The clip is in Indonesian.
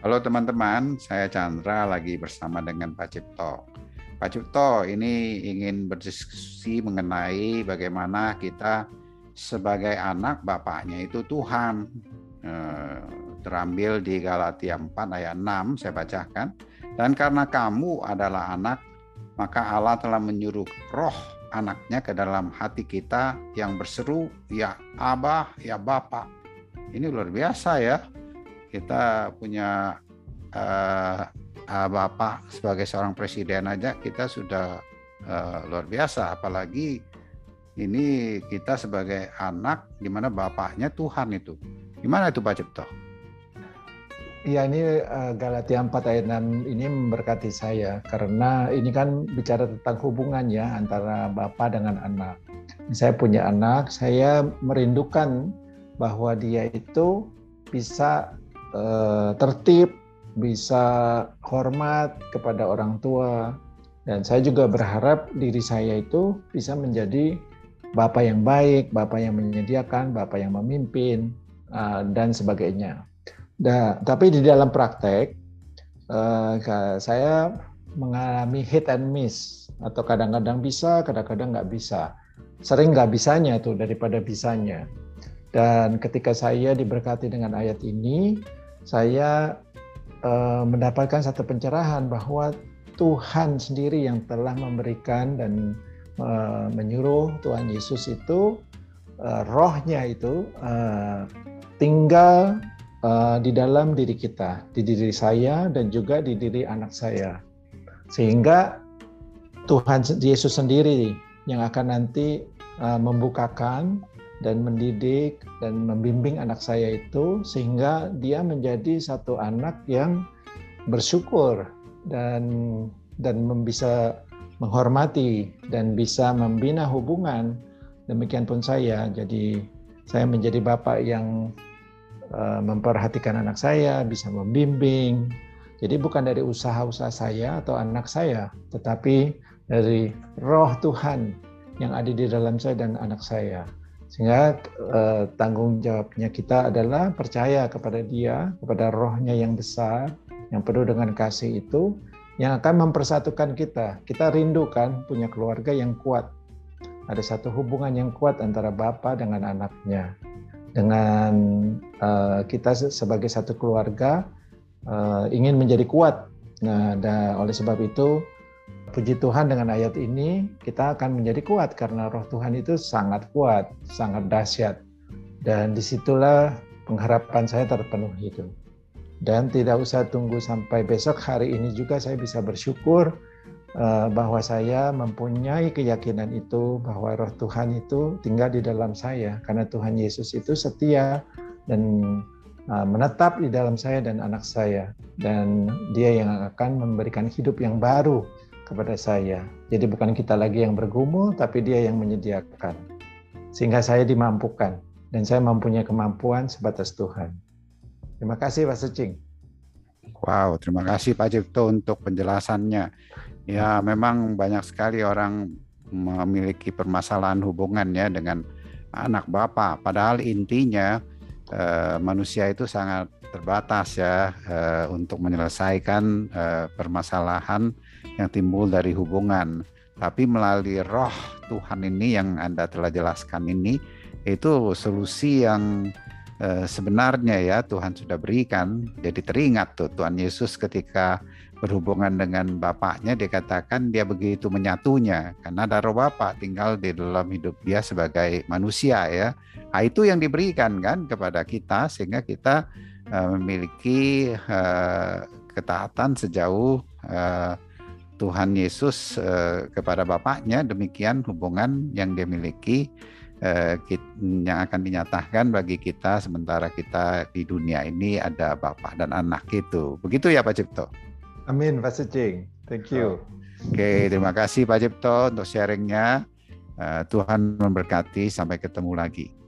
Halo teman-teman, saya Chandra lagi bersama dengan Pak Cipto. Pak Cipto ini ingin berdiskusi mengenai bagaimana kita sebagai anak bapaknya itu Tuhan. Eh, terambil di Galatia 4 ayat 6 saya bacakan. Dan karena kamu adalah anak, maka Allah telah menyuruh roh anaknya ke dalam hati kita yang berseru, ya Abah, ya Bapak. Ini luar biasa ya kita punya uh, uh, bapak sebagai seorang presiden aja kita sudah uh, luar biasa apalagi ini kita sebagai anak di mana bapaknya Tuhan itu gimana itu Pak Cipto? Iya ini Galatia 4 ayat 6 ini memberkati saya karena ini kan bicara tentang hubungan ya antara bapak dengan anak. Saya punya anak, saya merindukan bahwa dia itu bisa uh, tertib, bisa hormat kepada orang tua. Dan saya juga berharap diri saya itu bisa menjadi bapak yang baik, bapak yang menyediakan, bapak yang memimpin, uh, dan sebagainya. Da, tapi di dalam praktek, uh, saya mengalami hit and miss, atau kadang-kadang bisa, kadang-kadang nggak bisa. Sering nggak bisanya tuh daripada bisanya. Dan ketika saya diberkati dengan ayat ini, saya uh, mendapatkan satu pencerahan bahwa Tuhan sendiri yang telah memberikan dan uh, menyuruh Tuhan Yesus itu uh, rohnya itu uh, tinggal uh, di dalam diri kita, di diri saya dan juga di diri anak saya. Sehingga Tuhan Yesus sendiri yang akan nanti uh, membukakan dan mendidik dan membimbing anak saya itu sehingga dia menjadi satu anak yang bersyukur dan dan bisa menghormati dan bisa membina hubungan. Demikian pun saya. Jadi saya menjadi bapak yang uh, memperhatikan anak saya bisa membimbing. Jadi bukan dari usaha-usaha saya atau anak saya tetapi dari roh Tuhan yang ada di dalam saya dan anak saya sehingga eh, tanggung jawabnya kita adalah percaya kepada Dia, kepada Rohnya yang besar, yang penuh dengan kasih itu, yang akan mempersatukan kita. Kita rindukan punya keluarga yang kuat. Ada satu hubungan yang kuat antara Bapak dengan anaknya. Dengan uh, kita sebagai satu keluarga uh, ingin menjadi kuat. Nah, dan oleh sebab itu Puji Tuhan dengan ayat ini kita akan menjadi kuat karena roh Tuhan itu sangat kuat, sangat dahsyat. Dan di situlah pengharapan saya terpenuhi itu. Dan tidak usah tunggu sampai besok hari ini juga saya bisa bersyukur uh, bahwa saya mempunyai keyakinan itu bahwa roh Tuhan itu tinggal di dalam saya karena Tuhan Yesus itu setia dan uh, menetap di dalam saya dan anak saya dan dia yang akan memberikan hidup yang baru kepada saya. Jadi bukan kita lagi yang bergumul, tapi dia yang menyediakan. Sehingga saya dimampukan, dan saya mempunyai kemampuan sebatas Tuhan. Terima kasih Pak Secing. Wow, terima kasih Pak Cipto untuk penjelasannya. Ya, memang banyak sekali orang memiliki permasalahan hubungannya dengan anak bapak. Padahal intinya eh, manusia itu sangat terbatas ya eh, untuk menyelesaikan eh, permasalahan yang timbul dari hubungan. Tapi melalui roh Tuhan ini yang Anda telah jelaskan ini, itu solusi yang eh, sebenarnya ya Tuhan sudah berikan. Jadi teringat tuh Tuhan Yesus ketika berhubungan dengan Bapaknya dikatakan dia begitu menyatunya karena ada roh Bapak tinggal di dalam hidup dia sebagai manusia ya. Nah, itu yang diberikan kan kepada kita sehingga kita memiliki uh, ketaatan sejauh uh, Tuhan Yesus uh, kepada Bapaknya, demikian hubungan yang dia miliki yang akan dinyatakan bagi kita sementara kita di dunia ini ada Bapak dan anak itu. Begitu ya Pak Cipto? Amin Pak Sucing. Thank you. Oke, terima kasih Pak Cipto untuk sharingnya. Uh, Tuhan memberkati. Sampai ketemu lagi.